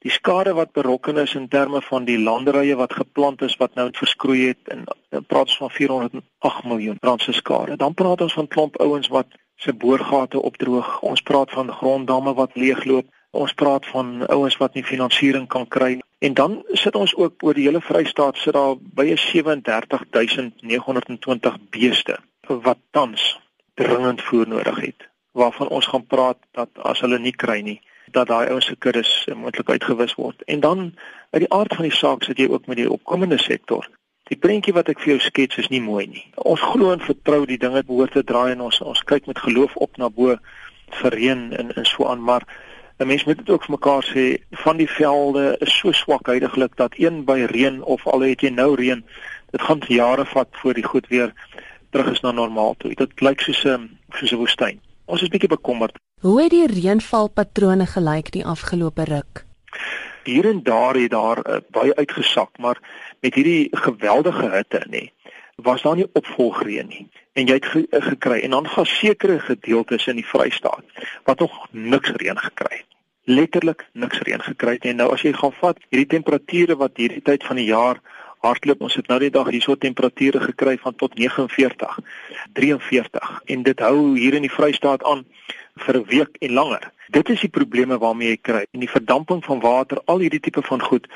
Die skade wat berokken is in terme van die landerye wat geplant is wat nou verskroei het en praat ons van 408 miljoen rand se skade. Dan praat ons van klomp ouens wat se boorgate opdroog. Ons praat van gronddamme wat leegloop. Ons praat van ouens wat nie finansiering kan kry nie. En dan sit ons ook oor die hele Vrystaat sit daar by 37920 beeste wat tans dringend voer nodig het. Waarvan ons gaan praat dat as hulle nie kry nie, dat daai ouens se kuddes moontlik uitgewis word. En dan uit die aard van die saak sit jy ook met die opkomende sektor. Die prentjie wat ek vir jou skets is nie mooi nie. Ons glo en vertrou die dinge behoort te draai en ons ons kyk met geloof op na bo vir reën en en so aan, maar 'n mens moet dit ook vir mekaar sê van die velde is so swak heidaglik dat een by reën of al het jy nou reën, dit gaan jare vat voor die goed weer terug is na normaal toe. Dit lyk soos 'n soos 'n woestyn. Ons is bietjie bekommerd. Hoe het die reënvalpatrone gelyk die afgelope ruk? Hier en daar het daar uh, baie uitgesak, maar met hierdie geweldige hitte nê, was daar nie opvolgreën nie. En jy het ge uh, gekry en dan gaan sekere gedeeltes in die Vrystaat wat nog niks reën gekry het. Letterlik niks reën gekry het nie. Nou as jy gaan vat hierdie temperature wat hierdie tyd van die jaar hardloop ons het nou die dag hierso temperature gekry van tot 49 43 en dit hou hier in die Vrystaat aan vir 'n week en langer. Dit is die probleme waarmee jy kry. En die verdamping van water, al hierdie tipe van goed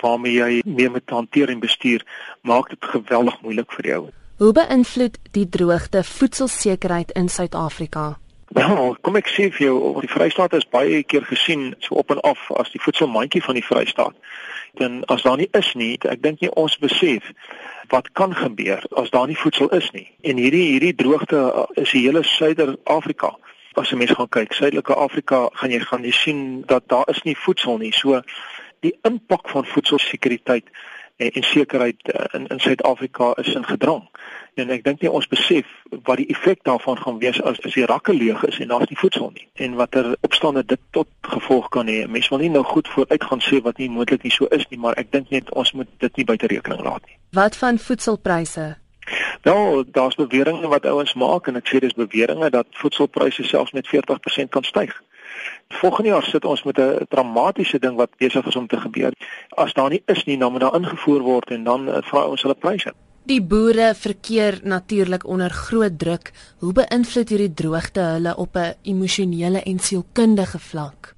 waarmee jy mee moet hanteer en bestuur, maak dit geweldig moeilik vir jou. Hoe beïnvloed die droogte voedselsekerheid in Suid-Afrika? Nou, kom ek sê vir jou, die Vrystaat is baie keer gesien so op en af as die voedselmandjie van die Vrystaat en as daar nie is nie, ek dink nie ons besef wat kan gebeur as daar nie voedsel is nie. En hierdie hierdie droogte is die hele Suider-Afrika. As jy mens gaan kyk, Suidelike Afrika, gaan jy gaan jy sien dat daar is nie voedsel nie. So die impak van voedselsekuriteit en, en sekerheid uh, in in Suid-Afrika is in gedrang. En ek dink nie ons besef wat die effek daarvan gaan wees as as die rakke leeg is en daar's nie voedsel nie. En watter opstande dit tot gevolg kan hê. Mense wil nie nou goed vooruit gaan sê wat nie moontlik nie so is nie, maar ek dink net ons moet dit nie buite rekening laat nie. Wat van voedselpryse? Nou, daar's beweringe wat ouens maak en ek sê dis beweringe dat voedselpryse selfs met 40% kan styg. Volgende jaar sit ons met 'n dramatiese ding wat besig is om te gebeur. As daar nie is nie, dan moet daar ingevoer word en dan uh, vra ons hulle pryse. Die boere verkeer natuurlik onder groot druk. Hoe beïnvloed hierdie droogte hulle op 'n emosionele en sielkundige vlak?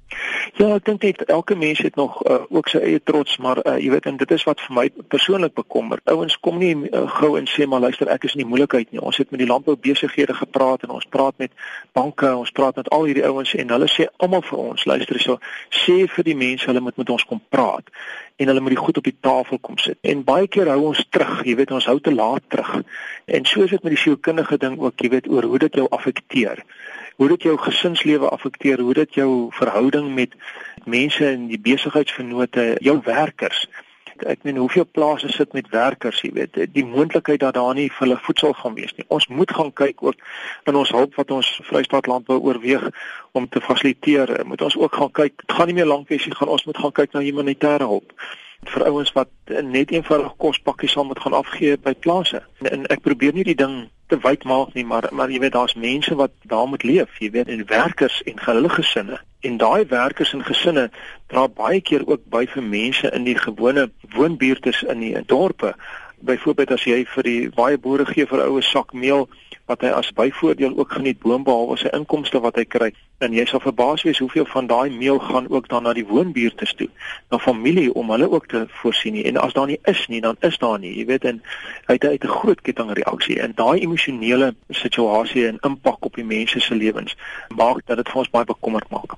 Ja, ek dink net elke mens het nog uh, ook sy eie trots, maar uh, jy weet en dit is wat vir my persoonlik bekommer. Ouens kom nie uh, gou en sê maar luister, ek is in die moeilikheid nie. Ons het met die landboubesighede gepraat en ons praat met banke, ons praat met al hierdie ouens en hulle sê almal vir ons, luister hierso, sê vir die mense hulle moet met ons kom praat en hulle moet die goed op die tafel kom sit. En baie keer hou ons terug, jy weet, ons hou te laat terug. En so is dit met die sielkundige ding ook, jy weet, oor hoe dit jou affekteer hoe dit jou gesinslewe affekteer, hoe dit jou verhouding met mense in die besigheidsvennote, jou werkers. Ek meen hoeveel plase sit met werkers, jy weet, die moontlikheid dat daar nie vir hulle voedsel gaan wees nie. Ons moet gaan kyk ook in ons hulp wat ons Vrystaat landbou oorweeg om te fasiliteer. Moet ons ook gaan kyk, dit gaan nie meer lank wees nie, gaan ons moet gaan kyk na humanitêre hulp vir ouens wat net eenvoudig kospakkies sal moet gaan afgee by plase. En, en ek probeer nie die ding te wyd maak nie, maar maar jy weet daar's mense wat daar moet leef, jy weet, en werkers en hulle gesinne. En daai werkers en gesinne dra baie keer ook by vir mense in die gewone woonbuurte in die dorpe. Byvoorbeeld as jy vir die baie boere gee vir 'n oue sak meel wat hy as byvoordeel ook geniet boonbehalwe sy inkomste wat hy kry. En jy sal verbaas wees hoeveel van daai meel gaan ook dan na die woonbuurte toe, na familie om hulle ook te voorsien nie. En as daar nie is nie, dan is daar nie, jy weet en hy het uit 'n groot kettingreaksie en daai emosionele situasie en impak op die mense se lewens maak dat dit vir ons baie bekommerd maak.